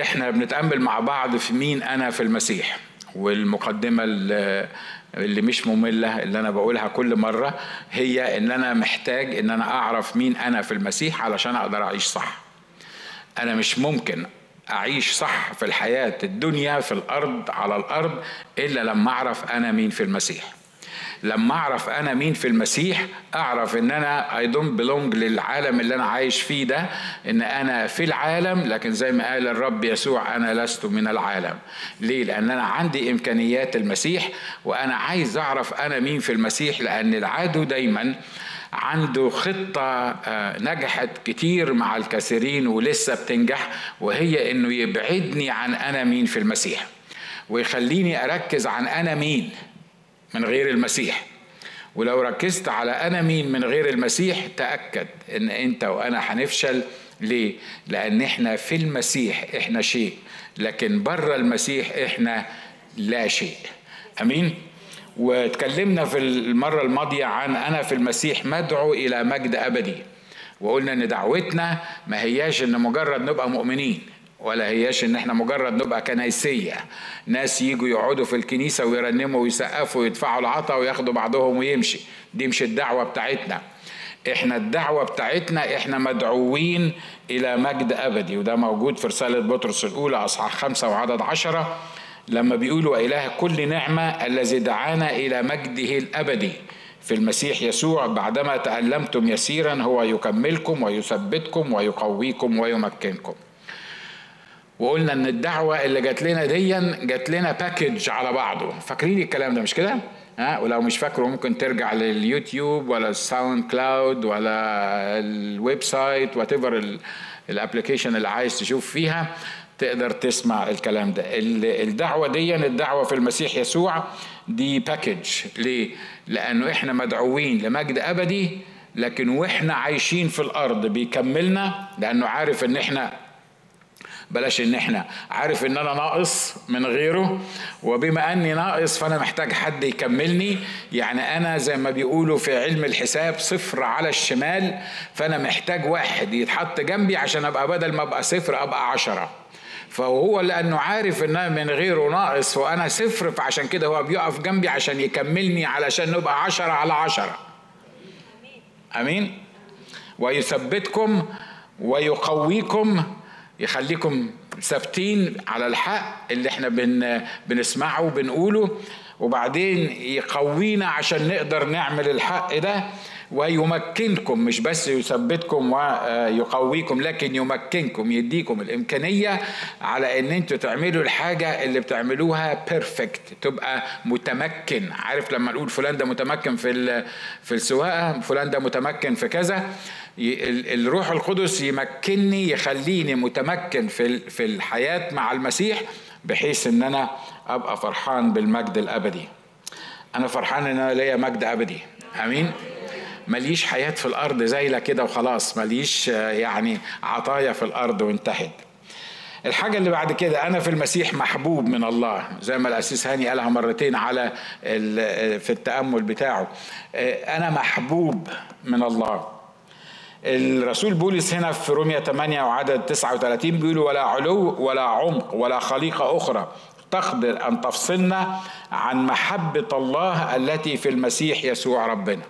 إحنا بنتأمل مع بعض في مين أنا في المسيح. والمقدمة اللي مش مملة اللي أنا بقولها كل مرة هي إن أنا محتاج إن أنا أعرف مين أنا في المسيح علشان أقدر أعيش صح. أنا مش ممكن أعيش صح في الحياة الدنيا في الأرض على الأرض إلا لما أعرف أنا مين في المسيح. لما أعرف أنا مين في المسيح أعرف إن أنا I don't belong للعالم اللي أنا عايش فيه ده إن أنا في العالم لكن زي ما قال الرب يسوع أنا لست من العالم. ليه؟ لأن أنا عندي إمكانيات المسيح وأنا عايز أعرف أنا مين في المسيح لأن العدو دايما عنده خطة نجحت كتير مع الكثيرين ولسه بتنجح وهي إنه يبعدني عن أنا مين في المسيح. ويخليني أركز عن أنا مين. من غير المسيح. ولو ركزت على أنا مين من غير المسيح تأكد إن أنت وأنا هنفشل. ليه؟ لأن إحنا في المسيح إحنا شيء لكن بره المسيح إحنا لا شيء. أمين؟ واتكلمنا في المرة الماضية عن أنا في المسيح مدعو إلى مجد أبدي. وقلنا إن دعوتنا ما هياش إن مجرد نبقى مؤمنين. ولا هياش إن إحنا مجرد نبقى كنيسية. ناس يجوا يقعدوا في الكنيسة ويرنموا ويسقفوا ويدفعوا العطا وياخدوا بعضهم ويمشي. دي مش الدعوة بتاعتنا. إحنا الدعوة بتاعتنا إحنا مدعوين إلى مجد أبدي. وده موجود في رسالة بطرس الأولى أصحاح خمسة وعدد عشرة لما بيقولوا اله كل نعمة الذي دعانا إلى مجده الأبدي. في المسيح يسوع بعدما تألمتم يسيرا هو يكملكم ويثبتكم ويقويكم ويمكنكم. وقلنا إن الدعوة اللي جات لنا ديا جات لنا باكج على بعضه. فاكرين الكلام ده مش كده؟ ها؟ ولو مش فاكره ممكن ترجع لليوتيوب ولا الساوند كلاود ولا ال website whatever ال application اللي عايز تشوف فيها تقدر تسمع الكلام ده. الدعوة دي الدعوة في المسيح يسوع دي package ليه؟ لأنه إحنا مدعوين لمجد أبدي لكن وإحنا عايشين في الأرض بيكملنا لأنه عارف إن إحنا بلاش إن إحنا عارف إن أنا ناقص من غيره وبما أني ناقص فأنا محتاج حد يكملني. يعني أنا زي ما بيقولوا في علم الحساب صفر على الشمال فأنا محتاج واحد يتحط جنبي عشان أبقى بدل ما أبقى صفر أبقى عشرة. فهو لأنه عارف إن أنا من غيره ناقص وأنا صفر فعشان كده هو بيقف جنبي عشان يكملني علشان نبقى عشرة على عشرة. آمين. ويثبتكم ويقويكم يخليكم ثابتين على الحق اللي إحنا بن بنسمعه وبنقوله وبعدين يقوينا عشان نقدر نعمل الحق ده ويمكنكم مش بس يثبتكم ويقويكم لكن يمكنكم يديكم الإمكانية على إن أنتوا تعملوا الحاجة اللي بتعملوها بيرفكت تبقى متمكن. عارف لما نقول فلان ده متمكن في في السواقة فلان ده متمكن في كذا؟ الروح القدس يمكنني يخليني متمكن في في الحياة مع المسيح بحيث إن أنا أبقى فرحان بالمجد الأبدي. أنا فرحان إن أنا ليا مجد أبدي. آمين؟ ماليش حياة في الأرض زايلة كده وخلاص. ماليش يعني عطايا في الأرض وانتهت. الحاجة اللي بعد كده أنا في المسيح محبوب من الله. زي ما الأسيس هاني قالها مرتين على في التأمل بتاعه. أنا محبوب من الله. الرسول بولس هنا في رومية 8 وعدد 39 بيقول ولا علو ولا عمق ولا خليقة أخرى. تقدر أن تفصلنا عن محبة الله التي في المسيح يسوع ربنا.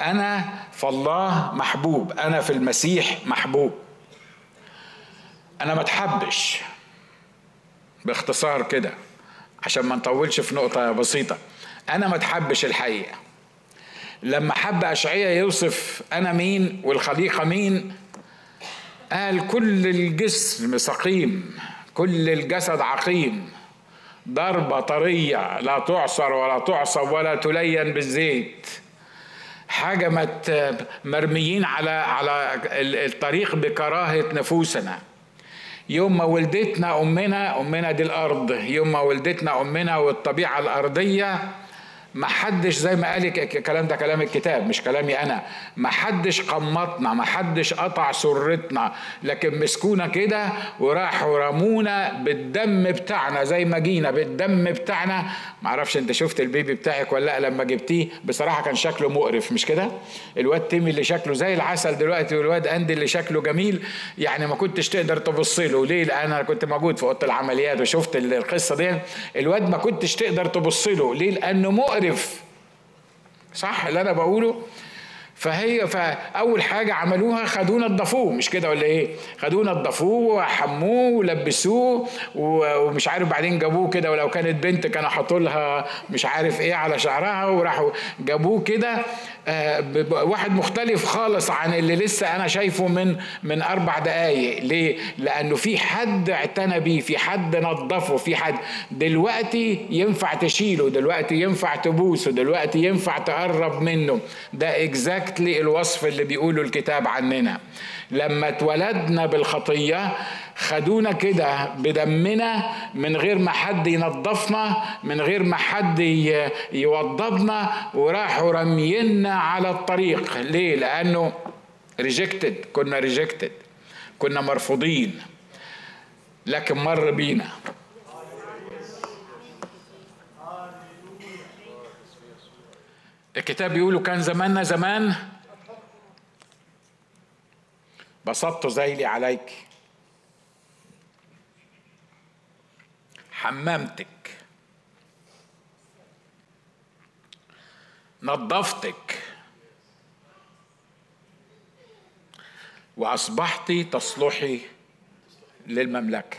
أنا في الله محبوب أنا في المسيح محبوب. أنا ما اتحبش باختصار كده عشان ما نطولش في نقطة بسيطة. أنا ما اتحبش الحقيقة. لما حب أشعية يوصف أنا مين؟ والخليقة مين؟ قال كل الجسم سقيم كل الجسد عقيم. ضربة طرية لا تعصر ولا تعصب ولا تلين بالزيت. حاجة مرميين على على الطريق بكراهة نفوسنا. يوم ما ولدتنا أمنا أمنا دي الأرض. يوم ما ولدتنا أمنا والطبيعة الأرضية ما حدش زي ما قال الكلام ده كلام الكتاب مش كلامي أنا. ما حدش قمطنا ما حدش قطع سرتنا. لكن مسكونا كده وراحوا رمونا بالدم بتاعنا زي ما جينا بالدم بتاعنا. ما أعرفش أنت شفت البيبي بتاعك ولا لأ لما جبتيه؟ بصراحة كان شكله مقرف مش كده؟ الواد تيمي اللي شكله زي العسل دلوقتي والواد أندي اللي شكله جميل يعني ما كنتش تقدر تبص له. ليه؟ لأن أنا كنت موجود في أوضة العمليات وشفت القصة دي. الواد ما كنتش تقدر تبص له. ليه؟ لأنه مقرف. صح اللي أنا بقوله؟ فهي فاول حاجة عملوها خدوه نضفوه مش كده ولا إيه؟ خدوه نضفوه وحموه ولبسوه ومش عارف بعدين جابوه كده. ولو كانت بنت كانوا حطوا لها مش عارف إيه على شعرها وراحوا جابوه كده. واحد مختلف خالص عن اللي لسه أنا شايفه من من أربع دقايق. ليه؟ لأنه في حد اعتنى بيه في حد نظفه في حد. دلوقتي ينفع تشيله دلوقتي ينفع تبوسه دلوقتي ينفع تقرب منه. ده اكزاكتلي الوصف اللي بيقوله الكتاب عننا. لما اتولدنا بالخطية خدونا كده بدمنا من غير ما حد ينظفنا من غير ما حد يوضبنا وراحوا رمينا على الطريق. ليه؟ لأنه rejected كنا rejected كنا مرفوضين. لكن مر بينا. الكتاب بيقولوا كان زماننا زمان. بسطت ذيلي عليك. حمامتك. نظفتك. وأصبحت تصلحي للمملكة.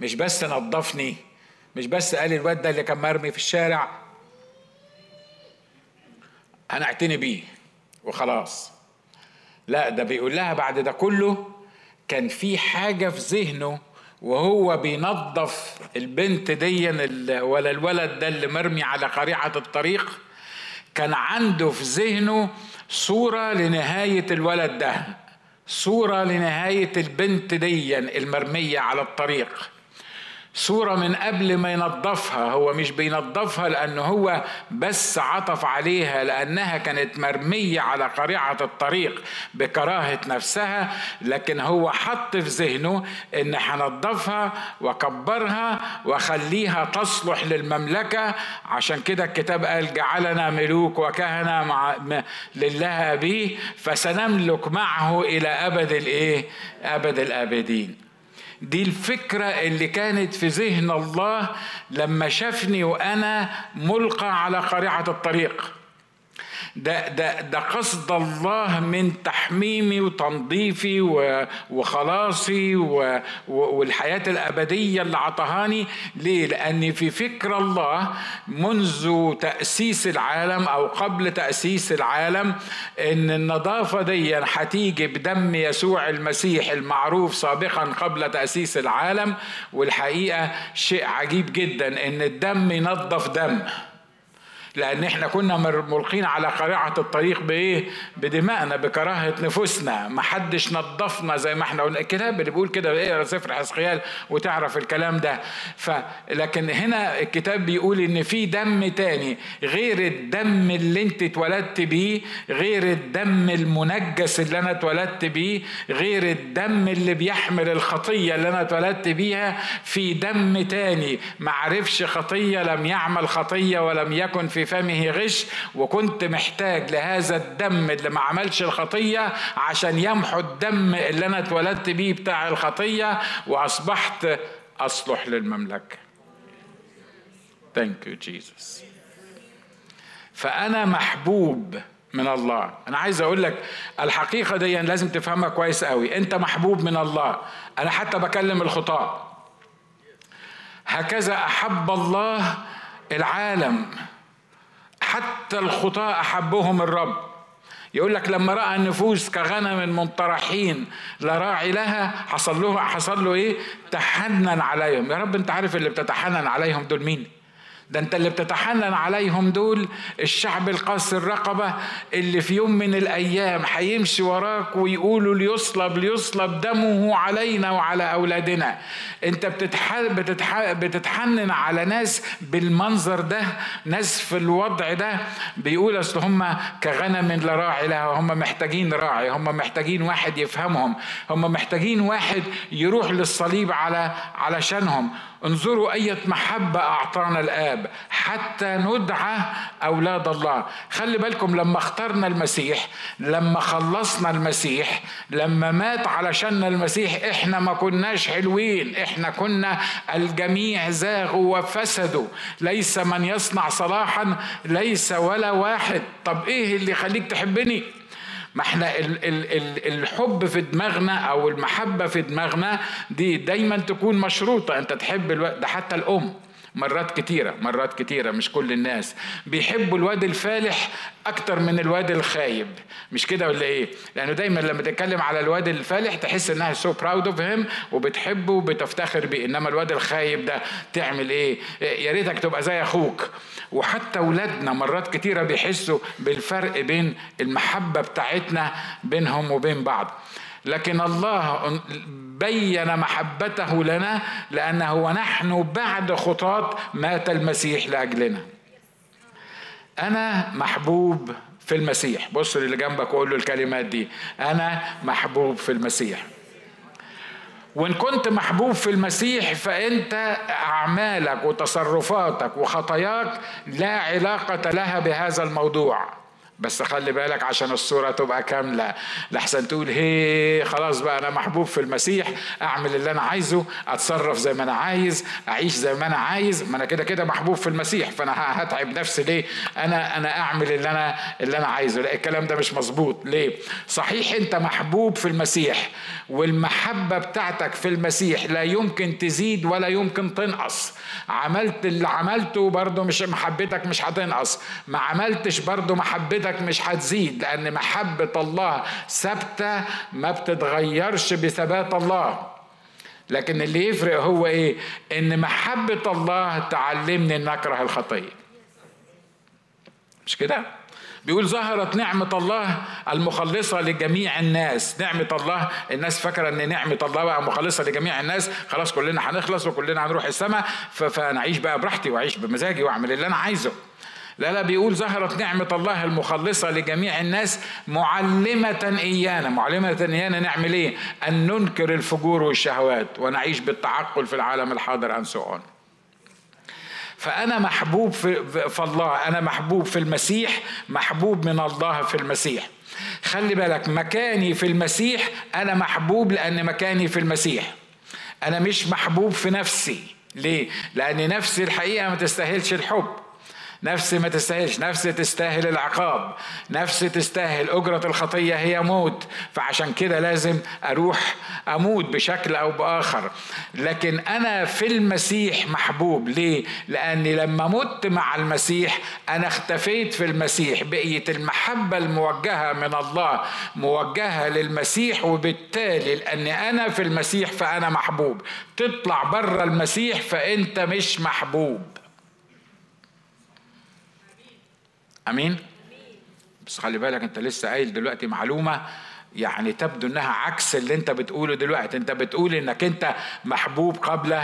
مش بس نظفني مش بس قال الواد ده اللي كان مرمي في الشارع. أنا أعتني بيه وخلاص. لا ده بيقول لها بعد ده كله كان في حاجة في ذهنه وهو بينظف البنت دي ولا الولد ده اللي مرمي على قريعة الطريق. كان عنده في ذهنه صورة لنهاية الولد ده. صورة لنهاية البنت دي المرمية على الطريق. صورة من قبل ما ينظفها هو مش بينظفها لأنه هو بس عطف عليها لأنها كانت مرمية على قريعة الطريق بكراهة نفسها لكن هو حط في ذهنه إن هنظفها وكبرها وخليها تصلح للمملكة عشان كده الكتاب قال جعلنا ملوك وكهنة مع لله أبيه فسنملك معه إلى أبد الإيه؟ أبد الآبدين دي الفكرة اللي كانت في ذهن الله لما شافني وأنا ملقى على قارعة الطريق. ده ده ده قصد الله من تحميمي وتنظيفي وخلاصي والحياة الأبدية اللي عطهاني ليه؟ لأن في فكر الله منذ تأسيس العالم أو قبل تأسيس العالم إن النظافة دي هتيجي بدم يسوع المسيح المعروف سابقا قبل تأسيس العالم. والحقيقة شيء عجيب جدا إن الدم ينظف دم. لأن إحنا كنا ملقين على قريعه الطريق بإيه؟ بدمائنا بكراهة نفوسنا. ما حدش نظفنا زي ما إحنا قلنا. الكتاب اللي بيقول كده اقرأ سفر حسقيال وتعرف الكلام ده. فلكن هنا الكتاب بيقول إن في دم تاني غير الدم اللي انت اتولدت بيه غير الدم المنجس اللي أنا اتولدت بيه غير الدم اللي بيحمل الخطية اللي أنا اتولدت بيها. في دم تاني. ما عرفش خطية لم يعمل خطية ولم يكن في فمه غش وكنت محتاج لهذا الدم اللي ما عملش الخطية عشان يمحو الدم اللي أنا اتولدت بيه بتاع الخطية وأصبحت أصلح للمملكة. Thank you Jesus. فأنا محبوب من الله. أنا عايز أقول لك الحقيقة دي لازم تفهمها كويس قوي. أنت محبوب من الله. أنا حتى بكلم الخطاة هكذا أحب الله العالم. حتى الخطاة أحبهم الرب يقول لك لما رأى النفوس كغنم منطرحين لا راعي لها حصل له حصل له إيه؟ تحنن عليهم يا رب أنت عارف اللي بتتحنن عليهم دول مين؟ ده انت اللي بتتحنن عليهم دول الشعب القاسي الرقبة اللي في يوم من الأيام هيمشي وراك ويقولوا ليصلب ليصلب دمه علينا وعلى أولادنا. انت بتتح... بتتح... بتتحنن على ناس بالمنظر ده ناس في الوضع ده. بيقول أصل هم كغنم لا راعي لها هم محتاجين راعي هم محتاجين واحد يفهمهم هم محتاجين واحد يروح للصليب على علشانهم. انظروا أية محبة أعطانا الآب. حتى ندعى أولاد الله. خلي بالكم لما اخترنا المسيح لما خلصنا المسيح لما مات علشان المسيح إحنا ما كناش حلوين. إحنا كنا الجميع زاغوا وفسدوا. ليس من يصنع صلاحا ليس ولا واحد. طب إيه اللي يخليك تحبني؟ ما إحنا ال ال ال الحب في دماغنا أو المحبة في دماغنا دي دايما تكون مشروطة. أنت تحب الوقت ده حتى الأم. مرات كتيرة مرات كتيرة مش كل الناس. بيحبوا الواد الفالح أكتر من الواد الخايب. مش كده ولا إيه؟ لأنه دايما لما تتكلم على الواد الفالح تحس إنها so proud of him وبتحبه وبتفتخر بيه. إنما الواد الخايب ده تعمل إيه؟ يا ريتك تبقى زي أخوك. وحتى أولادنا مرات كتيرة بيحسوا بالفرق بين المحبة بتاعتنا بينهم وبين بعض. لكن الله بين محبته لنا لأنه ونحن بعد خطاة مات المسيح لأجلنا. أنا محبوب في المسيح. بص اللي جنبك وقول له الكلمات دي. أنا محبوب في المسيح. وإن كنت محبوب في المسيح فأنت أعمالك وتصرفاتك وخطاياك لا علاقة لها بهذا الموضوع. بس خلي بالك عشان الصورة تبقى كاملة. لحسن تقول هي خلاص بقى أنا محبوب في المسيح أعمل اللي أنا عايزه أتصرف زي ما أنا عايز أعيش زي ما أنا عايز ما أنا كده كده محبوب في المسيح فأنا هتعب نفسي ليه؟ أنا أنا أعمل اللي أنا اللي أنا عايزه. لا الكلام ده مش مظبوط. ليه؟ صحيح أنت محبوب في المسيح والمحبة بتاعتك في المسيح لا يمكن تزيد ولا يمكن تنقص. عملت اللي عملته برضه مش محبتك مش هتنقص. ما عملتش برضه محبتك محبتك مش هتزيد لأن محبة الله ثابتة ما بتتغيرش بثبات الله. لكن اللي يفرق هو إيه؟ إن محبة الله تعلمني إن أكره الخطية. مش كده؟ بيقول ظهرت نعمة الله المخلصة لجميع الناس. نعمة الله الناس فاكرة إن نعمة الله بقى مخلصة لجميع الناس. خلاص كلنا هنخلص وكلنا هنروح السماء فنعيش بقى براحتي وأعيش بمزاجي وأعمل اللي أنا عايزه. لا لا بيقول ظهرت نعمة الله المخلصة لجميع الناس معلمة إيانا. معلمة إيانا نعمل إيه؟ أن ننكر الفجور والشهوات ونعيش بالتعقل في العالم الحاضر أن سؤال فأنا محبوب في, في الله أنا محبوب في المسيح محبوب من الله في المسيح. خلي بالك مكاني في المسيح أنا محبوب لأن مكاني في المسيح. أنا مش محبوب في نفسي. ليه؟ لأن نفسي الحقيقة ما تستاهلش الحب. نفس ما تستاهلش نفس تستاهل العقاب نفس تستاهل أجرة الخطية هي موت. فعشان كده لازم أروح أموت بشكل أو بآخر. لكن أنا في المسيح محبوب. ليه؟ لأني لما مت مع المسيح أنا اختفيت في المسيح. بقيت المحبة الموجهة من الله موجهة للمسيح وبالتالي لأني أنا في المسيح فأنا محبوب. تطلع بره المسيح فأنت مش محبوب. أمين؟ بس خلي بالك أنت لسه قايل دلوقتي معلومة يعني تبدو إنها عكس اللي أنت بتقوله دلوقتي. أنت بتقول إنك أنت محبوب قبل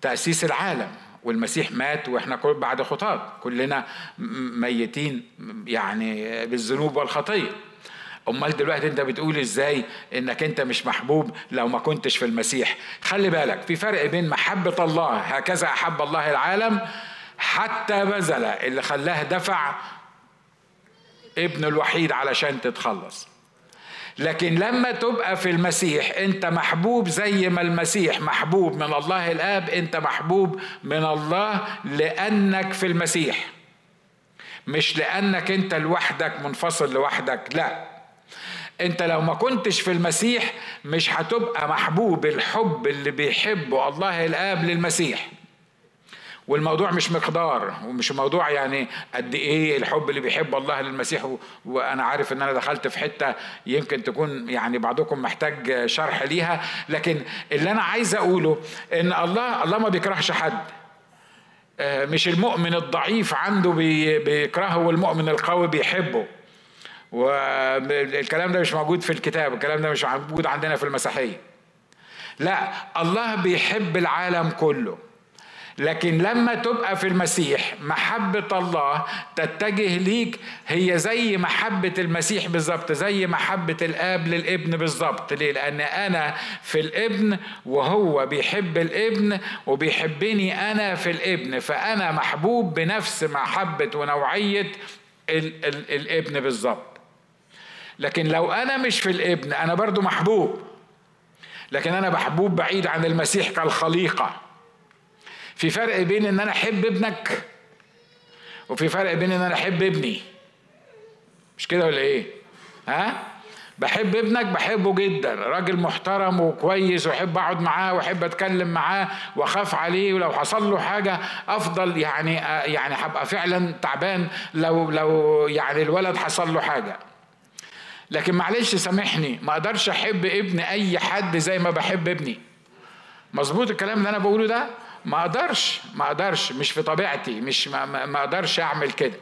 تأسيس العالم والمسيح مات وإحنا كل بعد خطاه كلنا ميتين يعني بالذنوب والخطية. أمال دلوقتي أنت بتقول إزاي إنك أنت مش محبوب لو ما كنتش في المسيح؟ خلي بالك في فرق بين محبة الله هكذا أحب الله العالم حتى بذل اللي خلاه دفع ابنه الوحيد علشان تتخلص. لكن لما تبقى في المسيح انت محبوب زي ما المسيح محبوب من الله الآب انت محبوب من الله لأنك في المسيح. مش لأنك انت لوحدك منفصل لوحدك لا. انت لو ما كنتش في المسيح مش هتبقى محبوب الحب اللي بيحبه الله الآب للمسيح. والموضوع مش مقدار ومش موضوع يعني قد إيه الحب اللي بيحب الله للمسيح وأنا عارف إن أنا دخلت في حتة يمكن تكون يعني بعضكم محتاج شرح ليها لكن اللي أنا عايز أقوله إن الله الله ما بيكرهش حد. آه، مش المؤمن الضعيف عنده بيكرهه والمؤمن القوي بيحبه. والكلام ده مش موجود في الكتاب الكلام ده مش موجود عندنا في المسيحية. لا الله بيحب العالم كله. لكن لما تبقى في المسيح محبة الله تتجه ليك هي زي محبة المسيح بالظبط زي محبة الآب للابن بالظبط. ليه؟ لأن أنا في الابن وهو بيحب الابن وبيحبني أنا في الابن فأنا محبوب بنفس محبة ونوعية ال ال الابن بالظبط. لكن لو أنا مش في الابن أنا برضو محبوب. لكن أنا محبوب بعيد عن المسيح كالخليقة. في فرق بين إن أنا أحب ابنك وفي فرق بين إن أنا أحب ابني. مش كده ولا إيه؟ ها؟ بحب ابنك بحبه جدا. راجل محترم وكويس وأحب أقعد معاه وأحب أتكلم معاه وأخاف عليه ولو حصل له حاجة أفضل يعني يعني هبقى فعلا تعبان لو لو يعني الولد حصل له حاجة. لكن معلش سامحني ما أقدرش أحب ابن أي حد زي ما بحب ابني. مظبوط الكلام اللي أنا بقوله ده؟ ما أقدرش ما أقدرش مش في طبيعتي مش ما, ما أقدرش اعمل كده.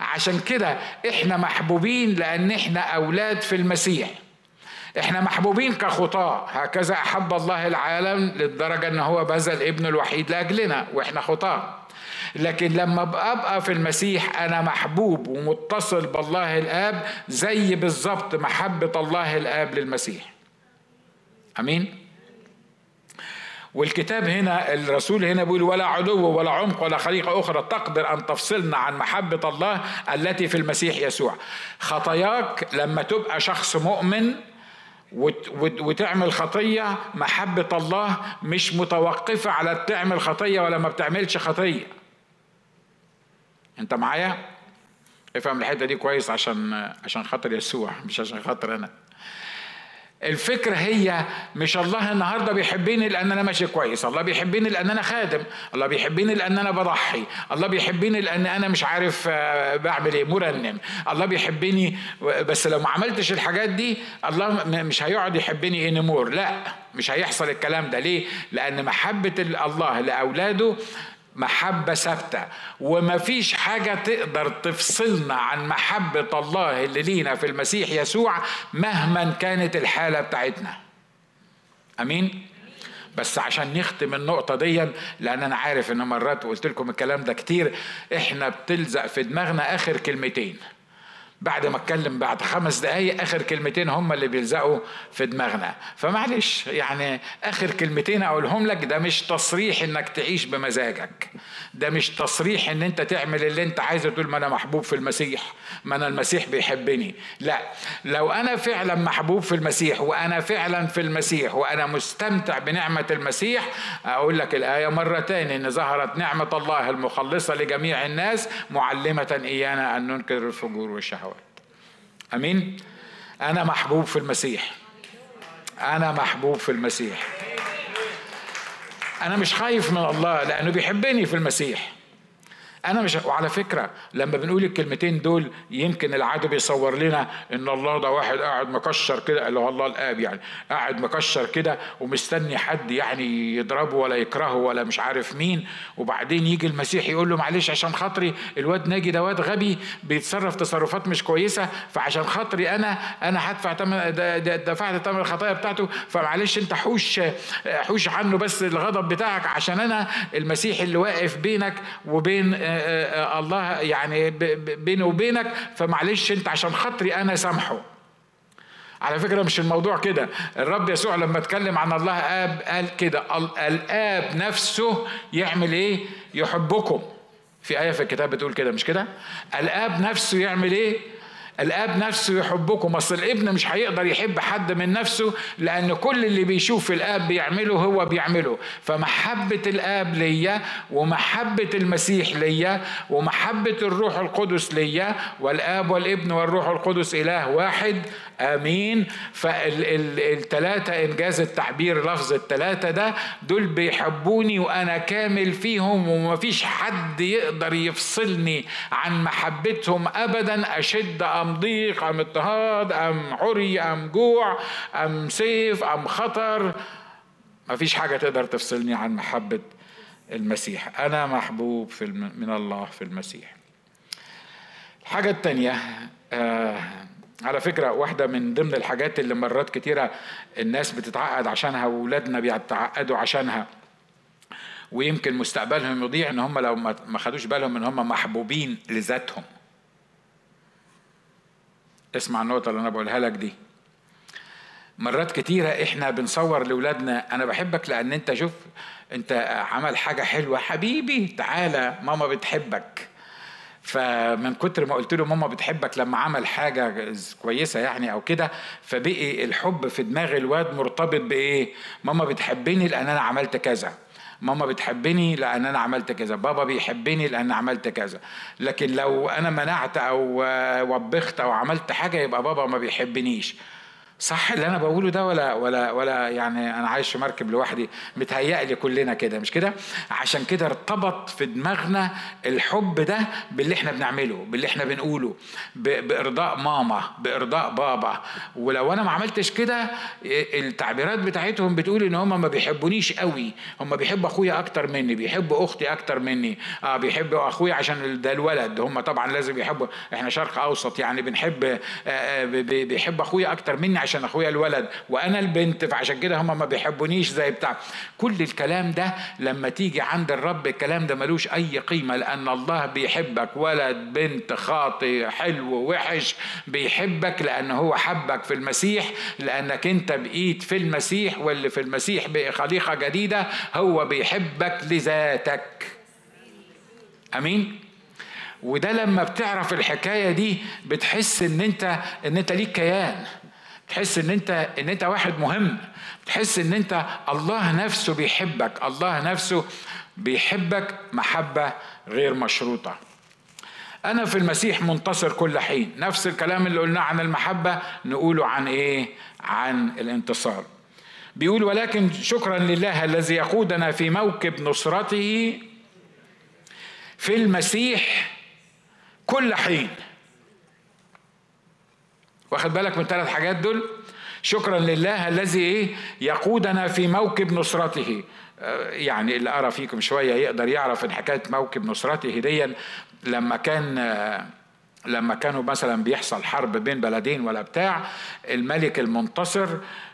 عشان كده إحنا محبوبين لأن إحنا أولاد في المسيح. إحنا محبوبين كخطاة. هكذا احب الله العالم للدرجة ان هو بذل ابن الوحيد لاجلنا وإحنا خطاة. لكن لما ابقى في المسيح أنا محبوب ومتصل بالله الاب زي بالظبط محبة الله الاب للمسيح. امين؟ والكتاب هنا الرسول هنا بيقول ولا علو ولا عمق ولا خليقة أخرى تقدر أن تفصلنا عن محبة الله التي في المسيح يسوع. خطاياك لما تبقى شخص مؤمن وتعمل خطية محبة الله مش متوقفة على تعمل خطية ولا ما بتعملش خطية. أنت معايا؟ افهم الحتة دي كويس عشان عشان خاطر يسوع مش عشان خاطر أنا. الفكرة هي مش الله النهاردة بيحبني لأن أنا ماشي كويس الله بيحبني لأن أنا خادم الله بيحبني لأن أنا بضحي الله بيحبني لأن أنا مش عارف آه، بعمل إيه مرنم الله بيحبني بس لو ما عملتش الحاجات دي الله مش هيقعد يحبني انمور لا مش هيحصل الكلام ده ليه؟ لأن محبة الله لأولاده محبة ثابتة. ومفيش حاجة تقدر تفصلنا عن محبة الله اللي لينا في المسيح يسوع مهما كانت الحالة بتاعتنا. أمين؟ بس عشان نختم النقطة دي لأن أنا عارف إن مرات وقلت لكم الكلام ده كتير إحنا بتلزق في دماغنا آخر كلمتين. بعد ما اتكلم بعد خمس دقايق آخر كلمتين هم اللي بيلزقوا في دماغنا. فمعلش يعني آخر كلمتين أقولهم لك ده مش تصريح إنك تعيش بمزاجك. ده مش تصريح إن أنت تعمل اللي أنت عايزه تقول ما أنا محبوب في المسيح ما أنا المسيح بيحبني. لا لو أنا فعلا محبوب في المسيح وأنا فعلا في المسيح وأنا مستمتع بنعمة المسيح أقول لك الآية مره تاني إن ظهرت نعمة الله المخلصة لجميع الناس معلمة إيانا أن ننكر الفجور والشهوات آمين. أنا محبوب في المسيح. أنا محبوب في المسيح. أنا مش خايف من الله لأنه بيحبني في المسيح. أنا مش وعلى فكرة لما بنقول الكلمتين دول يمكن العدو بيصور لنا إن الله ده واحد قاعد مكشر كده اللي هو الله الآب يعني قاعد مكشر كده ومستني حد يعني يضربه ولا يكرهه ولا مش عارف مين. وبعدين يجي المسيح يقول له معلش عشان خاطري الواد ناجي ده واد غبي بيتصرف تصرفات مش كويسة فعشان خاطري أنا أنا هدفع ثمن دفعت ثمن الخطايا بتاعته فمعلش أنت حوش حوش عنه بس الغضب بتاعك عشان أنا المسيح اللي واقف بينك وبين الله يعني بيني وبينك فمعلش انت عشان خاطري أنا سامحه. على فكرة مش الموضوع كده. الرب يسوع لما اتكلم عن الله آب قال كده الآب نفسه يعمل إيه؟ يحبكم. في آية في الكتاب بتقول كده مش كده؟ الآب نفسه يعمل إيه؟ الاب نفسه يحبكم اصل الابن مش هيقدر يحب حد من نفسه لأن كل اللي بيشوف الاب بيعمله هو بيعمله. فمحبة الاب ليا ومحبة المسيح ليا ومحبة الروح القدس ليا والاب والابن والروح القدس إله واحد آمين. فالثلاثه إنجاز التعبير لفظ الثلاثه ده دول بيحبوني وأنا كامل فيهم ومفيش حد يقدر يفصلني عن محبتهم ابدا أشد ام ضيق ام اضطهاد ام عري ام جوع ام سيف ام خطر. مفيش حاجة تقدر تفصلني عن محبة المسيح. أنا محبوب في الم... من الله في المسيح. الحاجة التانية آه على فكرة واحدة من ضمن الحاجات اللي مرات كتيرة الناس بتتعقد عشانها وولادنا بيتعقدوا عشانها ويمكن مستقبلهم يضيع إن هم لو ما خدوش بالهم إن هم محبوبين لذاتهم. اسمع النقطة اللي أنا بقولها لك دي. مرات كتيرة إحنا بنصور لأولادنا أنا بحبك لأن أنت شوف أنت عمل حاجة حلوة. حبيبي تعالى ماما بتحبك. فمن كتر ما قلت له ماما بتحبك لما عمل حاجة كويسة يعني أو كده فبقي الحب في دماغ الواد مرتبط بإيه؟ ماما بتحبني لأن أنا عملت كذا. ماما بتحبني لأن أنا عملت كذا بابا بيحبني لأن عملت كذا. لكن لو أنا منعت أو وبخت أو عملت حاجة يبقى بابا ما بيحبنيش. صح اللي أنا بقوله ده ولا ولا ولا يعني أنا عايش في مركب لوحدي. متهيألي كلنا كده مش كده؟ عشان كده ارتبط في دماغنا الحب ده باللي إحنا بنعمله باللي إحنا بنقوله بإرضاء ماما بإرضاء بابا. ولو أنا ما عملتش كده التعبيرات بتاعتهم بتقول إن هم ما بيحبونيش قوي. هم بيحبوا أخويا أكتر مني بيحبوا أختي أكتر مني. آه بيحبوا أخويا عشان ده الولد. هم طبعا لازم يحبوا. إحنا شرق أوسط يعني بنحب آه, آه، بيحب أخويا أكتر مني عشان أخويا الولد وأنا البنت فعشان كده هم ما بيحبونيش زي بتاع. كل الكلام ده لما تيجي عند الرب الكلام ده ملوش أي قيمة لأن الله بيحبك. ولد بنت خاطي حلو وحش بيحبك لأن هو حبك في المسيح لأنك أنت بقيت في المسيح واللي في المسيح بقي خليقة جديدة هو بيحبك لذاتك. آمين؟ وده لما بتعرف الحكاية دي بتحس إن أنت إن أنت ليك كيان. تحس إن انت إن أنت واحد مهم. تحس إن أنت الله نفسه بيحبك. الله نفسه بيحبك محبة غير مشروطة. أنا في المسيح منتصر كل حين. نفس الكلام اللي قلناه عن المحبة نقوله عن إيه؟ عن الانتصار. بيقول ولكن شكرا لله الذي يقودنا في موكب نصرته في المسيح كل حين. واخد بالك من الثلاث حاجات دول؟ شكرا لله الذي إيه يقودنا في موكب نصرته. آه، يعني اللي قرا فيكم شوية يقدر يعرف إن حكاية موكب نصرته دي لما كان آه، لما كانوا مثلا بيحصل حرب بين بلدين ولا بتاع الملك المنتصر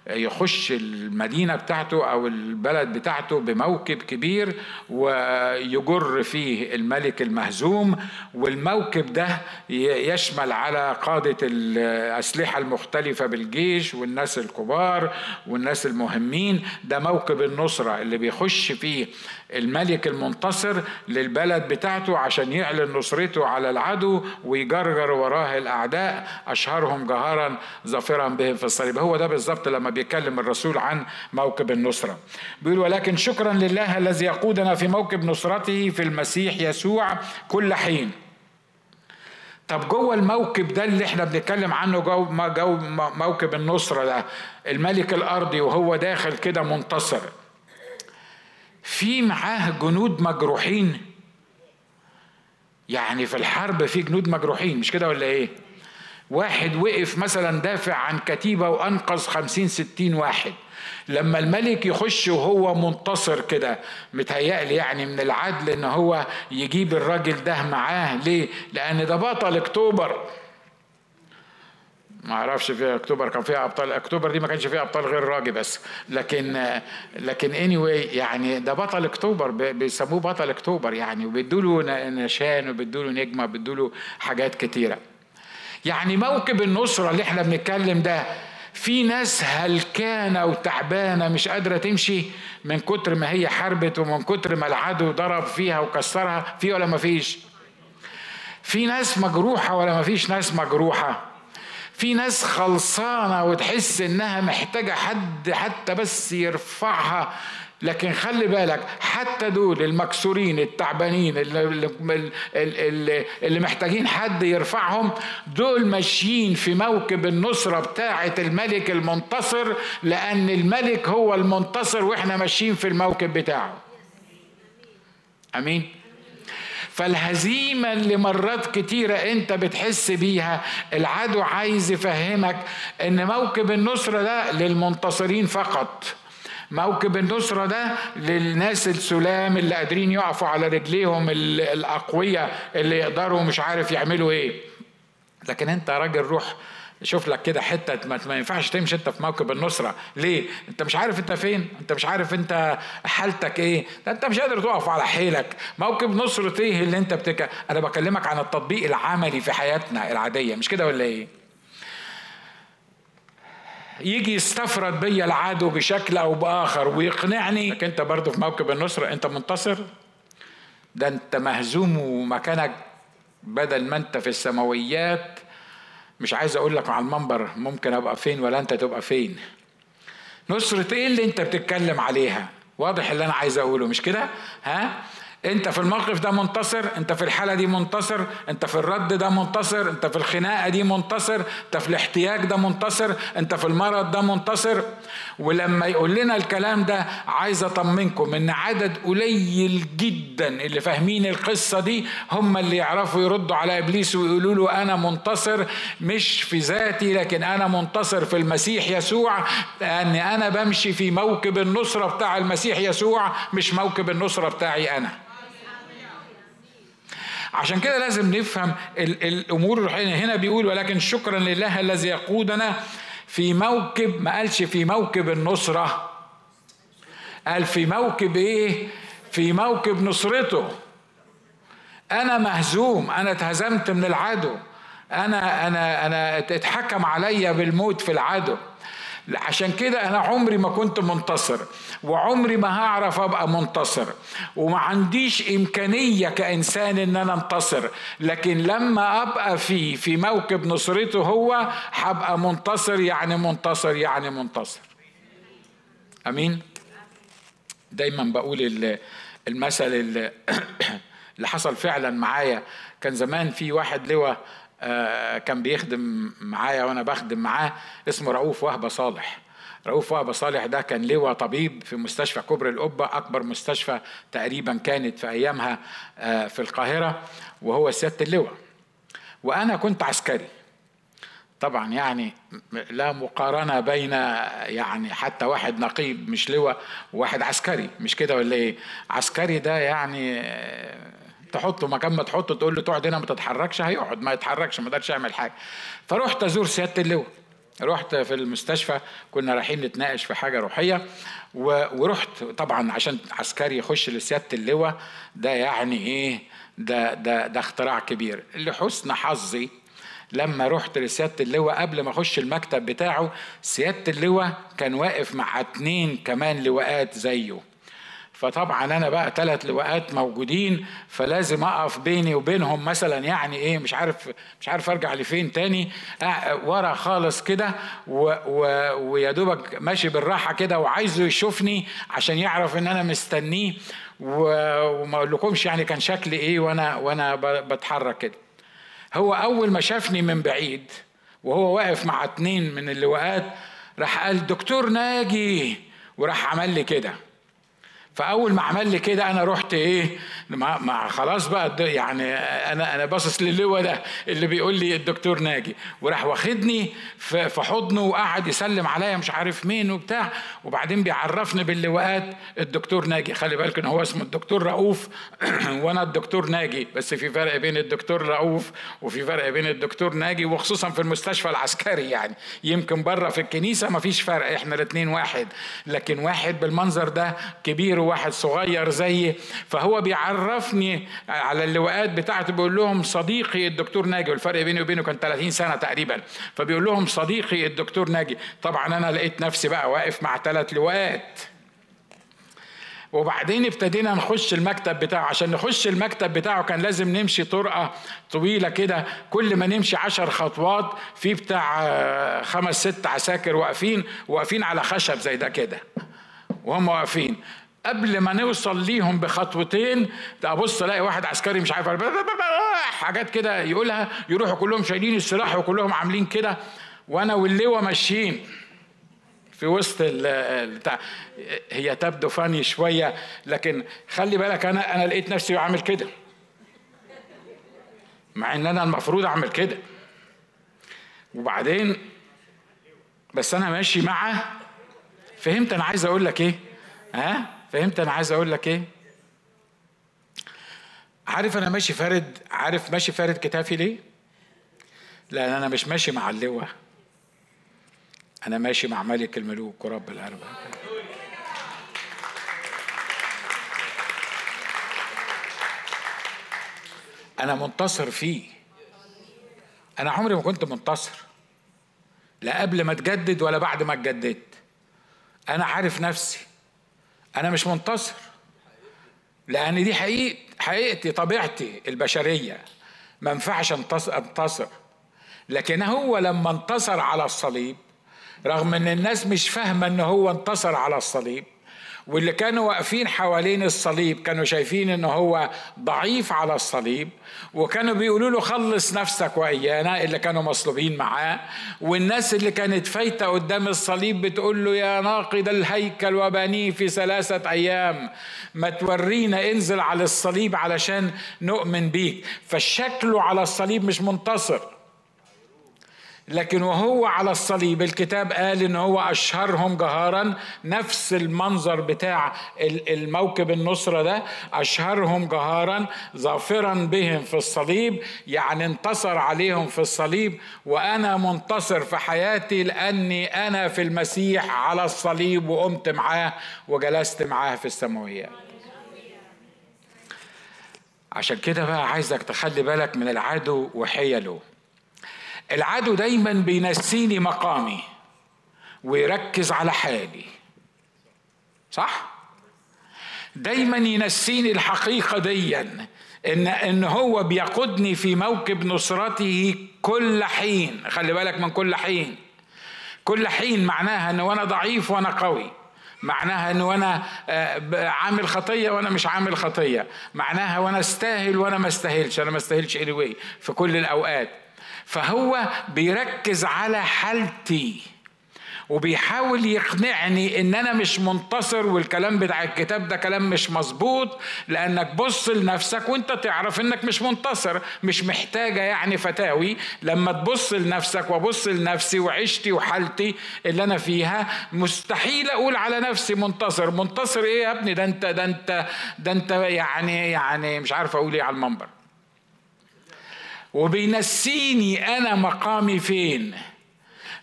يخش المدينة بتاعته أو البلد بتاعته بموكب كبير ويجر فيه الملك المهزوم والموكب ده يشمل على قادة الأسلحة المختلفة بالجيش والناس الكبار والناس المهمين. ده موكب النصرة اللي بيخش فيه الملك المنتصر للبلد بتاعته عشان يعلن نصرته على العدو ويجرجر وراه الأعداء أشهرهم جهارا ظافرا بهم في الصليب. هو ده بالظبط لما بيتكلم الرسول عن موكب النصرة. بيقول ولكن شكرا لله الذي يقودنا في موكب نصرته في المسيح يسوع كل حين. طب جوه الموكب ده اللي إحنا بنتكلم عنه جو, جو موكب النصرة ده الملك الأرضي وهو داخل كده منتصر. في معاه جنود مجروحين. يعني في الحرب في جنود مجروحين مش كده ولا إيه؟ واحد وقف مثلا دافع عن كتيبة وأنقذ خمسين ستين واحد. لما الملك يخش وهو منتصر كده متهيألي يعني من العدل إن هو يجيب الراجل ده معاه. ليه؟ لأن ده بطل أكتوبر. ما أعرفش في أكتوبر كان فيها أبطال. أكتوبر دي ما كانش فيها أبطال غير راجي بس. لكن لكن اني anyway يعني ده بطل أكتوبر. بيسموه بطل أكتوبر يعني. وبيدوا له نشان وبيدوا له نجمة وبيدوا له حاجات كتيرة. يعني موكب النصرة اللي إحنا بنتكلم ده في ناس هلكانة وتعبانة مش قادرة تمشي من كتر ما هي حربت ومن كتر ما العدو ضرب فيها وكسرها في ولا ما فيش؟ في ناس مجروحة ولا ما فيش ناس مجروحة؟ في ناس خلصانة وتحس إنها محتاجة حد حتى بس يرفعها لكن خلي بالك حتى دول المكسورين التعبانين اللي, اللي, اللي محتاجين حد يرفعهم دول ماشيين في موكب النصرة بتاعة الملك المنتصر لأن الملك هو المنتصر وإحنا ماشيين في الموكب بتاعه. أمين؟ فالهزيمة اللي مرات كتيرة أنت بتحس بيها العدو عايز يفهمك إن موكب النصرة ده للمنتصرين فقط. موكب النصرة ده للناس السلام اللي قادرين يقفوا على رجليهم الأقوياء اللي يقدروا مش عارف يعملوا إيه. لكن أنت راجل روح شوف لك كده حتة ما ينفعش تمشي أنت في موكب النصرة. ليه؟ أنت مش عارف أنت فين؟ أنت مش عارف أنت حالتك إيه؟ ده أنت مش قادر تقف على حيلك. موكب نصرة إيه اللي أنت بتك أنا بكلمك عن التطبيق العملي في حياتنا العادية مش كده ولا إيه؟ يجي يستفرد بيا العدو بشكل أو بآخر ويقنعني. انك أنت برضه في موكب النصرة أنت منتصر؟ ده أنت مهزوم ومكانك بدل ما أنت في السماويات. مش عايز أقول لك على المنبر ممكن أبقى فين ولا أنت تبقى فين. نصرة إيه اللي أنت بتتكلم عليها؟ واضح اللي أنا عايز أقوله مش كده؟ ها؟ انت في الموقف ده منتصر انت في الحالة دي منتصر انت في الرد ده منتصر انت في الخناقة دي منتصر انت في الاحتياج ده منتصر انت في المرض ده منتصر. ولما يقول لنا الكلام ده عايز أطمنكم إن عدد قليل جدا اللي فاهمين القصة دي هم اللي يعرفوا يردوا على إبليس ويقولوا له أنا منتصر مش في ذاتي لكن أنا منتصر في المسيح يسوع لأني أنا بمشي في موكب النصرة بتاع المسيح يسوع مش موكب النصرة بتاعي أنا. عشان كده لازم نفهم الأمور الروحية. هنا بيقول ولكن شكرا لله الذي يقودنا في موكب. ما قالش في موكب النصرة. قال في موكب إيه؟ في موكب نصرته. أنا مهزوم. أنا اتهزمت من العدو. أنا أنا أنا اتحكم عليا بالموت في العدو. عشان كده أنا عمري ما كنت منتصر وعمري ما هعرف أبقى منتصر وما عنديش إمكانية كإنسان إن أنا انتصر لكن لما أبقى في في موكب نصرته هو هبقى منتصر يعني منتصر يعني منتصر. آمين؟ دايما بقول المثل اللي حصل فعلا معايا. كان زمان في واحد لواء كان بيخدم معايا وأنا بخدم معاه اسمه رؤوف وهبة صالح. رؤوف وهبة صالح ده كان لواء طبيب في مستشفى كبر القبة أكبر مستشفى تقريبا كانت في أيامها آه، في القاهرة وهو سيادة اللواء. وأنا كنت عسكري. طبعا يعني لا مقارنة بين يعني حتى واحد نقيب مش لواء وواحد عسكري. مش كده ولا إيه؟ عسكري ده يعني تحطه مكان ما تحطه تقول له تقعد هنا ما تتحركش هيقعد ما يتحركش ما يقدرش يعمل حاجة. فرحت أزور سيادة اللواء. رحت في المستشفى كنا رايحين نتناقش في حاجة روحية ورحت طبعا عشان عسكري يخش لسيادة اللواء ده يعني إيه؟ ده ده ده اختراع كبير. لحسن حظي لما رحت لسيادة اللواء قبل ما أخش المكتب بتاعه سيادة اللواء كان واقف مع اتنين كمان لواءات زيه. فطبعا أنا بقى ثلاث لواءات موجودين فلازم أقف بيني وبينهم مثلا يعني إيه مش عارف مش عارف أرجع لفين تاني. ورا خالص كده ويا دوبك ماشي بالراحة كده وعايزه يشوفني عشان يعرف إن أنا مستنيه وما أقولكمش يعني كان شكلي إيه وأنا وأنا بتحرك كده. هو أول ما شافني من بعيد وهو واقف مع اتنين من اللواءات راح قال دكتور ناجي. وراح عمل لي كده. فأول ما عمل لي كده أنا رحت إيه مع, مع خلاص بقى يعني أنا أنا باصص للواء ده اللي بيقول لي الدكتور ناجي. وراح واخدني في حضنه وقعد يسلم عليا مش عارف مين وبتاع. وبعدين بيعرفني باللواءات الدكتور ناجي. خلي بالك إن هو اسمه الدكتور رؤوف. وأنا الدكتور ناجي. بس في فرق بين الدكتور رؤوف وفي فرق بين الدكتور ناجي وخصوصا في المستشفى العسكري يعني. يمكن بره في الكنيسة ما فيش فرق إحنا الاثنين واحد. لكن واحد بالمنظر ده كبير وواحد صغير زيي فهو بيعرفني على اللواءات بتاعته بيقول لهم صديقي الدكتور ناجي والفرق بيني وبينه كان 30 سنة تقريبا فبيقول لهم صديقي الدكتور ناجي. طبعا أنا لقيت نفسي بقى واقف مع ثلاث لواءات. وبعدين ابتدينا نخش المكتب بتاعه. عشان نخش المكتب بتاعه كان لازم نمشي طرقة طويلة كده. كل ما نمشي عشر خطوات في بتاع خمس ست عساكر واقفين واقفين على خشب زي ده كده. وهم واقفين. قبل ما نوصل ليهم بخطوتين ابص الاقي واحد عسكري مش عارف حاجات كده يقولها يروحوا كلهم شايلين السلاح وكلهم عاملين كده وأنا واللواء ماشيين في وسط بتاع هي تبدو فاني شوية لكن خلي بالك أنا أنا لقيت نفسي بعمل كده. مع إن أنا المفروض أعمل كده. وبعدين بس أنا ماشي مع فهمت أنا عايز أقول لك إيه؟ ها؟ فهمت؟ أنا عايز أقول لك إيه؟ عارف أنا ماشي فارد؟ عارف ماشي فارد كتافي ليه؟ لأن أنا مش ماشي مع اللواء. أنا ماشي مع ملك الملوك ورب الأرباب. أنا منتصر فيه. أنا عمري ما كنت منتصر. لا قبل ما اتجدد ولا بعد ما اتجددت. أنا عارف نفسي. أنا مش منتصر لأن دي حقيقة حقيقتي طبيعتي البشرية. ما ينفعش انتصر. لكن هو لما انتصر على الصليب رغم إن الناس مش فاهمة إن هو انتصر على الصليب واللي كانوا واقفين حوالين الصليب كانوا شايفين ان هو ضعيف على الصليب وكانوا بيقولوا له خلص نفسك وإيانا اللي كانوا مصلوبين معاه. والناس اللي كانت فايتة قدام الصليب بتقول له يا ناقد الهيكل وبنيه في ثلاثة أيام ما تورينا انزل على الصليب علشان نؤمن بيك. فشكله على الصليب مش منتصر. لكن وهو على الصليب الكتاب قال إن هو أشهرهم جهارا نفس المنظر بتاع الموكب النصرة ده أشهرهم جهارا ظافرا بهم في الصليب يعني انتصر عليهم في الصليب. وأنا منتصر في حياتي لأني أنا في المسيح على الصليب وقمت معاه وجلست معاه في السماويات. عشان كده بقى عايزك تخلي بالك من العدو وحيله. العدو دايما بينسيني مقامي ويركز على حالي. صح؟ دايما ينسيني الحقيقة ديا إن إن هو بيقودني في موكب نصرته كل حين. خلي بالك من كل حين. كل حين معناها إن وأنا ضعيف وأنا قوي. معناها إن وأنا آه، عامل خطية وأنا مش عامل خطية. معناها وأنا استاهل وأنا ما استاهلش. أنا ما استاهلش anyway في كل الأوقات. فهو بيركز على حالتي وبيحاول يقنعني إن أنا مش منتصر والكلام بتاع الكتاب ده كلام مش مظبوط لأنك بص لنفسك وأنت تعرف إنك مش منتصر مش محتاجة يعني فتاوي. لما تبص لنفسك وأبص لنفسي وعيشتي وحالتي اللي أنا فيها مستحيل أقول على نفسي منتصر. منتصر إيه يا ابني؟ ده انت ده انت ده أنت يعني يعني مش عارف أقول إيه على المنبر. وبينسيني أنا مقامي فين؟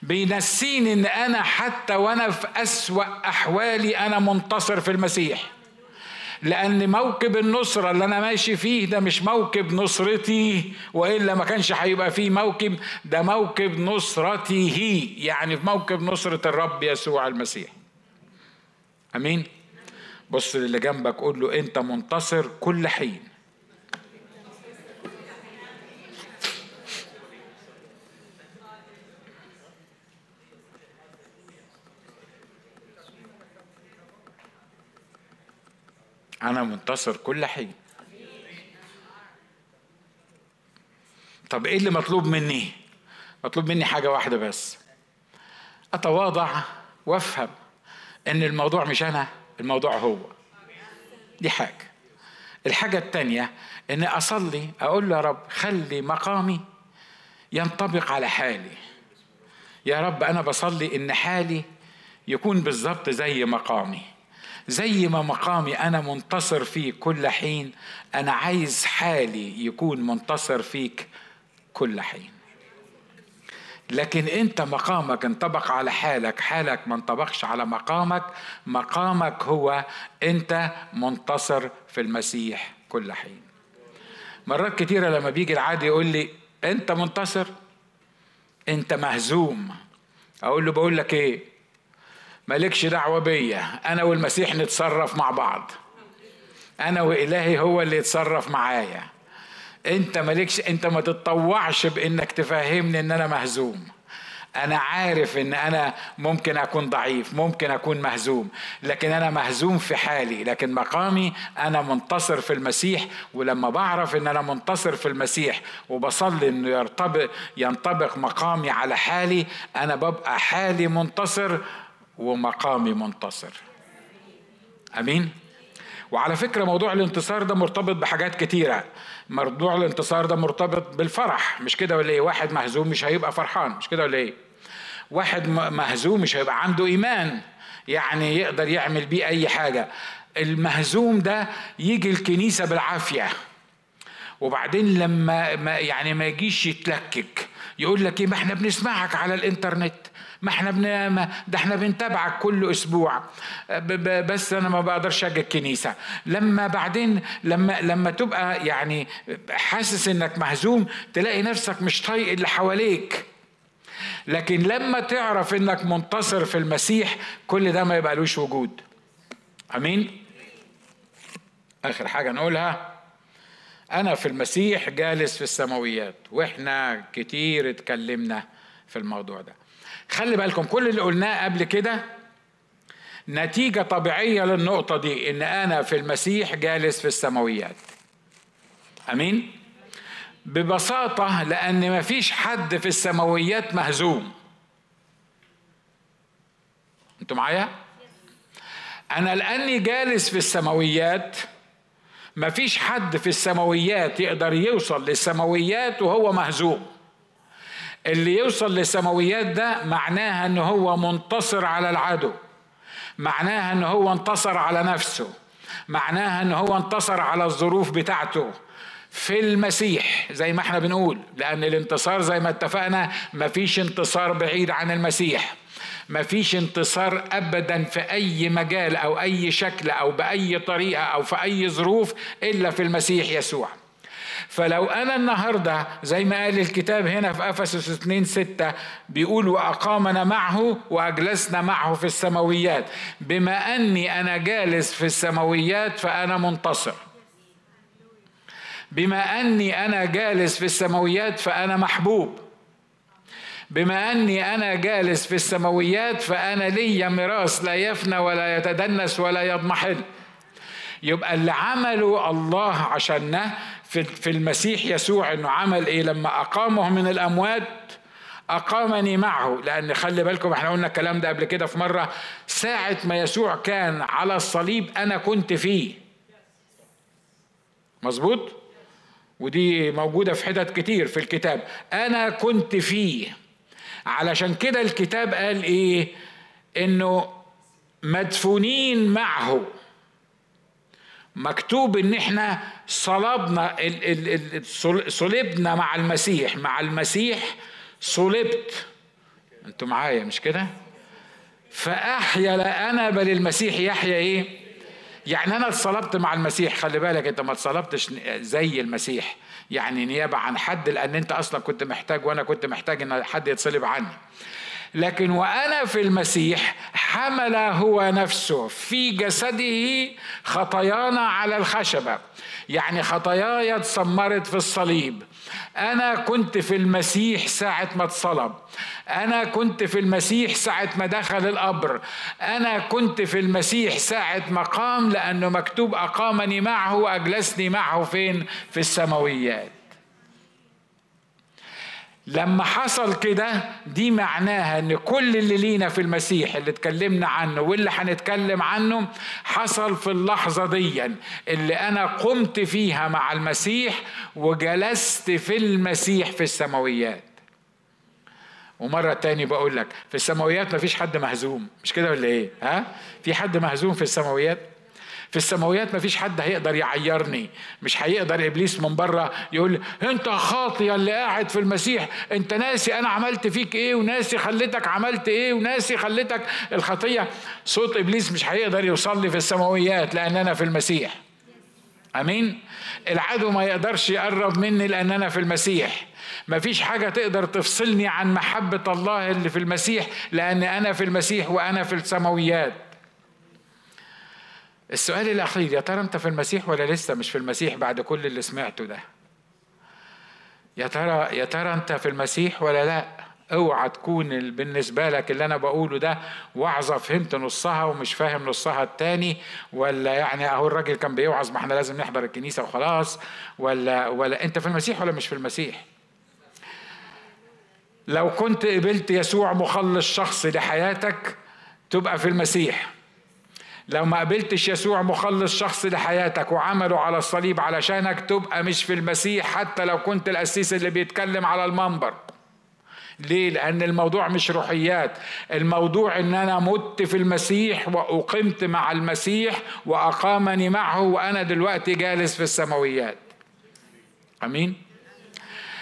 بينسيني إن أنا حتى وأنا في أسوأ أحوالي أنا منتصر في المسيح. لأن موكب النصرة اللي أنا ماشي فيه ده مش موكب نصرتي وإلا ما كانش هيبقى فيه موكب ده موكب نصرته يعني في موكب نصرة الرب يسوع المسيح. أمين؟ بص للي جنبك قول له أنت منتصر كل حين. أنا منتصر كل حين طب إيه اللي مطلوب مني؟ مطلوب مني حاجة واحدة بس. أتواضع وأفهم إن الموضوع مش أنا الموضوع هو. دي حاجة. الحاجة التانية إني أصلي أقول له يا رب خلي مقامي ينطبق على حالي. يا رب أنا بصلي إن حالي يكون بالظبط زي مقامي. زي ما مقامي أنا منتصر فيه كل حين أنا عايز حالي يكون منتصر فيك كل حين. لكن أنت مقامك انطبق على حالك حالك ما انطبقش على مقامك مقامك هو أنت منتصر في المسيح كل حين. مرات كتيرة لما بيجي العادي يقول لي أنت منتصر؟ أنت مهزوم؟ أقول له بقول لك إيه؟ مالكش دعوة بيا. أنا والمسيح نتصرف مع بعض. أنا وإلهي هو اللي يتصرف معايا. أنت مالكش أنت ما تتطوعش بإنك تفهمني إن أنا مهزوم. أنا عارف إن أنا ممكن أكون ضعيف ممكن أكون مهزوم لكن أنا مهزوم في حالي. لكن مقامي أنا منتصر في المسيح ولما بعرف إن أنا منتصر في المسيح وبصلي إنه يرتبط ينطبق مقامي على حالي أنا ببقى حالي منتصر ومقامي منتصر. آمين. وعلى فكرة موضوع الانتصار ده مرتبط بحاجات كتيرة. موضوع الانتصار ده مرتبط بالفرح. مش كده ولا إيه؟ واحد مهزوم مش هيبقى فرحان. مش كده ولا إيه؟ واحد مهزوم مش هيبقى عنده إيمان. يعني يقدر يعمل بيه أي حاجة. المهزوم ده يجي الكنيسة بالعافية. وبعدين لما ما يعني ما يجيش يتلكك. يقول لك إيه؟ ما إحنا بنسمعك على الإنترنت. ما إحنا بن ده إحنا بنتابعك كل أسبوع. بس أنا ما بقدرش أجي الكنيسة. لما بعدين لما لما تبقى يعني حاسس إنك مهزوم تلاقي نفسك مش طايق اللي حواليك. لكن لما تعرف إنك منتصر في المسيح كل ده ما يبقالوش وجود. آمين؟ آخر حاجة نقولها. أنا في المسيح جالس في السماويات وإحنا كتير اتكلمنا في الموضوع ده. خلي بالكم كل اللي قلناه قبل كده نتيجة طبيعية للنقطة دي إن أنا في المسيح جالس في السماويات أمين؟ ببساطة لأن مفيش حد في السماويات مهزوم أنتوا معايا؟ أنا لأني جالس في السماويات مفيش حد في السماويات يقدر يوصل للسماويات وهو مهزوم اللي يوصل للسماويات ده معناها إن هو منتصر على العدو. معناها إن هو انتصر على نفسه. معناها إن هو انتصر على الظروف بتاعته. في المسيح زي ما إحنا بنقول لأن الانتصار زي ما اتفقنا مفيش انتصار بعيد عن المسيح. مفيش انتصار ابدا في أي مجال أو أي شكل أو بأي طريقة أو في أي ظروف إلا في المسيح يسوع. فلو أنا النهاردة زي ما قال الكتاب هنا في أفسس 2 6 بيقول وأقامنا معه وأجلسنا معه في السماويات. بما أني أنا جالس في السماويات فأنا منتصر. بما أني أنا جالس في السماويات فأنا محبوب. بما أني أنا جالس في السماويات فأنا لي ميراث لا يفنى ولا يتدنس ولا يضمحل. يبقى اللي عمله الله عشاننا في المسيح يسوع إنه عمل إيه؟ لما أقامه من الأموات أقامني معه. لأن خلي بالكم إحنا قلنا الكلام ده قبل كده في مرة. ساعة ما يسوع كان على الصليب أنا كنت فيه. مظبوط؟ ودي موجودة في حتت كتير في الكتاب. أنا كنت فيه. علشان كده الكتاب قال إيه؟ إنه مدفونين معه. مكتوب إن إحنا صلبنا صلبنا مع المسيح. مع المسيح صلبت. أنتوا معايا مش كده؟ فأحيا لا أنا بل المسيح يحيا إيه؟ يعني أنا اتصلبت مع المسيح. خلي بالك أنت ما اتصلبتش زي المسيح. يعني نيابة عن حد لأن أنت أصلا كنت محتاج وأنا كنت محتاج إن حد يتصلب عني. لكن وأنا في المسيح حمل هو نفسه في جسده خطايانا على الخشبة. يعني خطاياي اتسمرت في الصليب. أنا كنت في المسيح ساعة ما اتصلب. أنا كنت في المسيح ساعة ما دخل القبر. أنا كنت في المسيح ساعة ما قام لأنه مكتوب أقامني معه وأجلسني معه فين؟ في السماويات. لما حصل كده دي معناها إن كل اللي لينا في المسيح اللي اتكلمنا عنه واللي هنتكلم عنه حصل في اللحظة دي. اللي أنا قمت فيها مع المسيح وجلست في المسيح في السماويات. ومرة تاني بقول لك في السماويات مفيش حد مهزوم مش كده ولا إيه؟ ها؟ في حد مهزوم في السماويات؟ في السماويات مفيش حد هيقدر يعيرني. مش هيقدر إبليس من بره يقول أنت خاطي اللي قاعد في المسيح. أنت ناسي أنا عملت فيك إيه وناسي خليتك عملت إيه وناسي خليتك. الخطية صوت إبليس مش هيقدر يوصل لي في السماويات لأن أنا في المسيح. آمين؟ العدو ما يقدرش يقرب مني لأن أنا في المسيح. مفيش حاجة تقدر تفصلني عن محبة الله اللي في المسيح لأن أنا في المسيح وأنا في السماويات. السؤال الأخير يا ترى أنت في المسيح ولا لسه مش في المسيح بعد كل اللي سمعته ده؟ يا ترى يا ترى أنت في المسيح ولا لأ؟ اوعى تكون بالنسبة لك اللي أنا بقوله ده وعظة فهمت نصها ومش فاهم نصها التاني ولا يعني أهو الراجل كان بيوعظ ما إحنا لازم نحضر الكنيسة وخلاص ولا ولا أنت في المسيح ولا مش في المسيح؟ لو كنت قبلت يسوع مخلص شخصي لحياتك تبقى في المسيح لو ما قبلتش يسوع مخلص شخص لحياتك وعمله على الصليب علشانك تبقى مش في المسيح حتى لو كنت القسيس اللي بيتكلم على المنبر. ليه؟ لأن الموضوع مش روحيات. الموضوع إن أنا مت في المسيح وأقمت مع المسيح وأقامني معه وأنا دلوقتي جالس في السماويات. آمين؟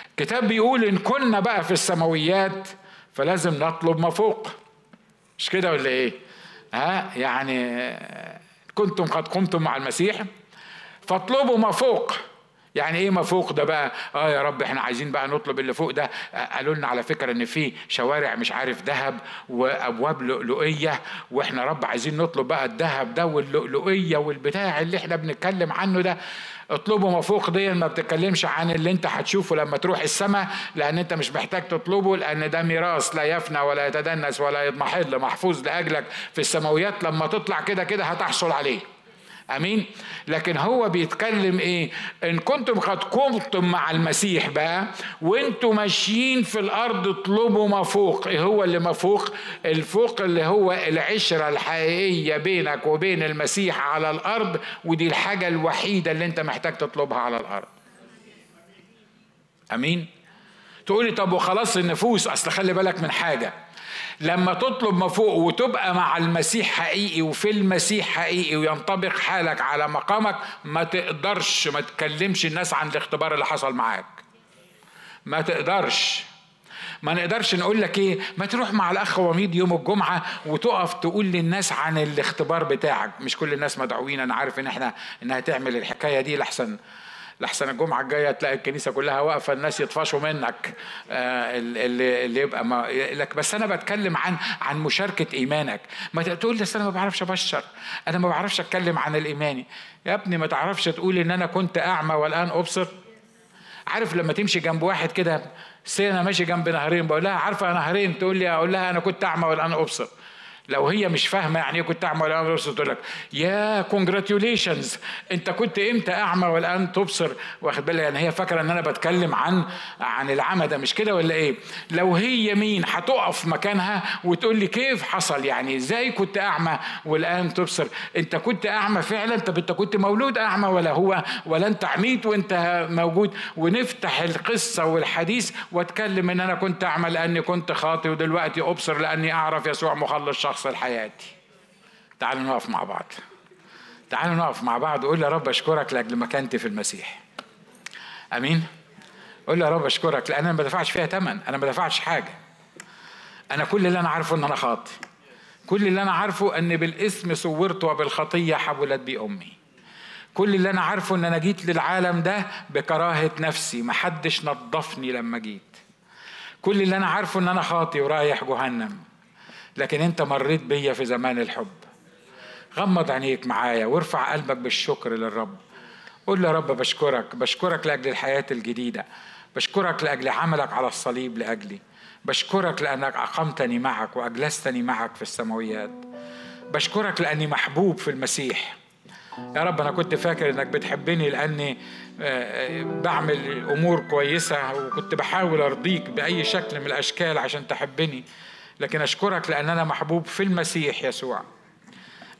الكتاب بيقول إن كنا بقى في السماويات فلازم نطلب ما فوق مش كده ولا إيه؟ ها يعني كنتم قد قمتم مع المسيح فاطلبوا ما فوق. يعني إيه ما فوق ده بقى؟ آه يا رب إحنا عايزين بقى نطلب اللي فوق ده. قالوا لنا على فكرة إن في شوارع مش عارف ذهب وأبواب لؤلؤية وإحنا رب عايزين نطلب بقى الذهب ده واللؤلؤية والبتاع اللي إحنا بنتكلم عنه ده. اطلبه ما فوق دي ما بتتكلمش عن اللي انت هتشوفه لما تروح السماء لأن انت مش محتاج تطلبه لأن ده ميراث لا يفنى ولا يتدنس ولا يضمحل محفوظ لأجلك في السماويات لما تطلع كده كده هتحصل عليه. آمين. لكن هو بيتكلم إيه؟ إن كنتم قد قمتم مع المسيح بقى وأنتم ماشيين في الأرض اطلبوا ما فوق. إيه هو اللي ما فوق؟ الفوق اللي هو العشرة الحقيقية بينك وبين المسيح على الأرض ودي الحاجة الوحيدة اللي أنت محتاج تطلبها على الأرض. آمين. تقولي طب وخلاص النفوس؟ أصل خلي بالك من حاجة. لما تطلب ما فوق وتبقى مع المسيح حقيقي وفي المسيح حقيقي وينطبق حالك على مقامك ما تقدرش ما تكلمش الناس عن الاختبار اللي حصل معاك. ما تقدرش. ما نقدرش نقول لك إيه؟ ما تروح مع الأخ وميد يوم الجمعة وتقف تقول للناس عن الاختبار بتاعك. مش كل الناس مدعوين أنا عارف إن إحنا إنها تعمل الحكاية دي لحسن. لحسن الجمعة الجاية تلاقي الكنيسة كلها واقفة الناس يطفشوا منك آه، اللي, اللي يبقى ما لك بس أنا بتكلم عن عن مشاركة إيمانك. ما تقول لي أنا ما بعرفش أبشر أنا ما بعرفش أتكلم عن الإيماني. يا ابني ما تعرفش تقول إن أنا كنت أعمى والآن أبصر؟ عارف لما تمشي جنب واحد كده سي أنا ماشي جنب نهرين بقول لها عارفة نهرين؟ تقول لي أقول لها أنا كنت أعمى والآن أبصر. لو هي مش فاهمة يعني إيه كنت اعمى والان ابصر تقول لك يا congratulations أنت كنت إمتى أعمى والآن تبصر؟ واخد بالك؟ يعني هي فاكرة إن أنا بتكلم عن عن العمى ده مش كده ولا إيه؟ لو هي مين هتقف مكانها وتقول لي كيف حصل؟ يعني إزاي كنت أعمى والآن تبصر؟ أنت كنت أعمى فعلا؟ طب أنت كنت مولود أعمى ولا هو؟ ولا أنت عميت وأنت موجود؟ ونفتح القصة والحديث واتكلم إن أنا كنت أعمى لأني كنت خاطئ ودلوقتي أبصر لأني أعرف يسوع مخلص شخص. شخص لحياتي تعالوا نقف مع بعض. تعالوا نقف مع بعض وقول يا رب أشكرك لأجل مكانتي في المسيح. آمين؟ قول يا رب أشكرك لأن أنا ما دفعتش فيها ثمن أنا ما دفعتش حاجة. أنا كل اللي أنا عارفه إن أنا خاطي كل اللي أنا عارفه إن بالاسم صورت وبالخطية حبلت بي أمي. كل اللي أنا عارفه إن أنا جيت للعالم ده بكراهة نفسي محدش نظفني لما جيت. كل اللي أنا عارفه إن أنا خاطي ورايح جهنم. لكن انت مريت بيا في زمان الحب. غمض عينيك معايا وارفع قلبك بالشكر للرب. قول يا رب بشكرك بشكرك لأجل الحياة الجديدة. بشكرك لأجل عملك على الصليب لأجلي. بشكرك لأنك أقمتني معك وأجلستني معك في السماويات. بشكرك لأني محبوب في المسيح. يا رب أنا كنت فاكر إنك بتحبني لأني آه، بعمل أمور كويسة وكنت بحاول أرضيك بأي شكل من الأشكال عشان تحبني. لكن أشكرك لأن أنا محبوب في المسيح يسوع.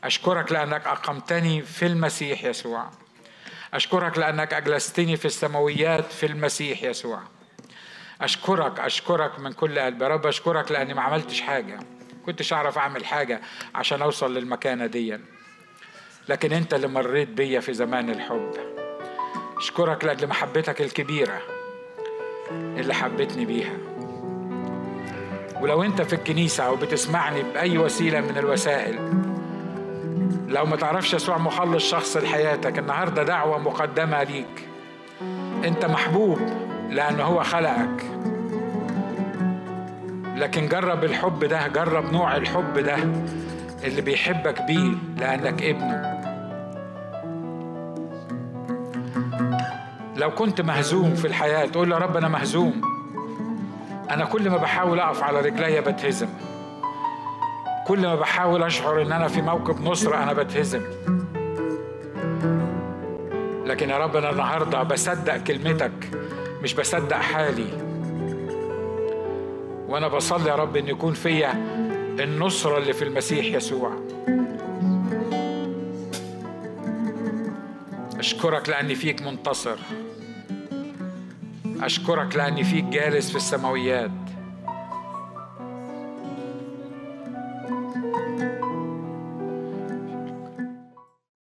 أشكرك لأنك أقمتني في المسيح يسوع. أشكرك لأنك أجلستني في السماويات في المسيح يسوع. أشكرك أشكرك من كل قلبي. رب أشكرك لأني ما عملتش حاجة. كنتش أعرف أعمل حاجة عشان أوصل للمكانة دي. لكن أنت اللي مريت بيا في زمان الحب. أشكرك لأجل محبتك الكبيرة اللي حبتني بيها. ولو انت في الكنيسة أو بتسمعني بأي وسيلة من الوسائل لو ما تعرفش يسوع مخلص شخص لحياتك النهاردة دعوة مقدمة ليك. انت محبوب لأنه هو خلقك. لكن جرب الحب ده جرب نوع الحب ده اللي بيحبك بيه لأنك ابنه. لو كنت مهزوم في الحياة تقول يا رب أنا مهزوم. أنا كل ما بحاول أقف على رجلي بتهزم. كل ما بحاول أشعر إن أنا في موقف نصرة أنا بتهزم. لكن يا رب أنا النهاردة بصدق كلمتك مش بصدق حالي. وأنا بصلي يا رب إن يكون فيا النصرة اللي في المسيح يسوع. أشكرك لأني فيك منتصر. أشكرك لأني فيك جالس في السماويات.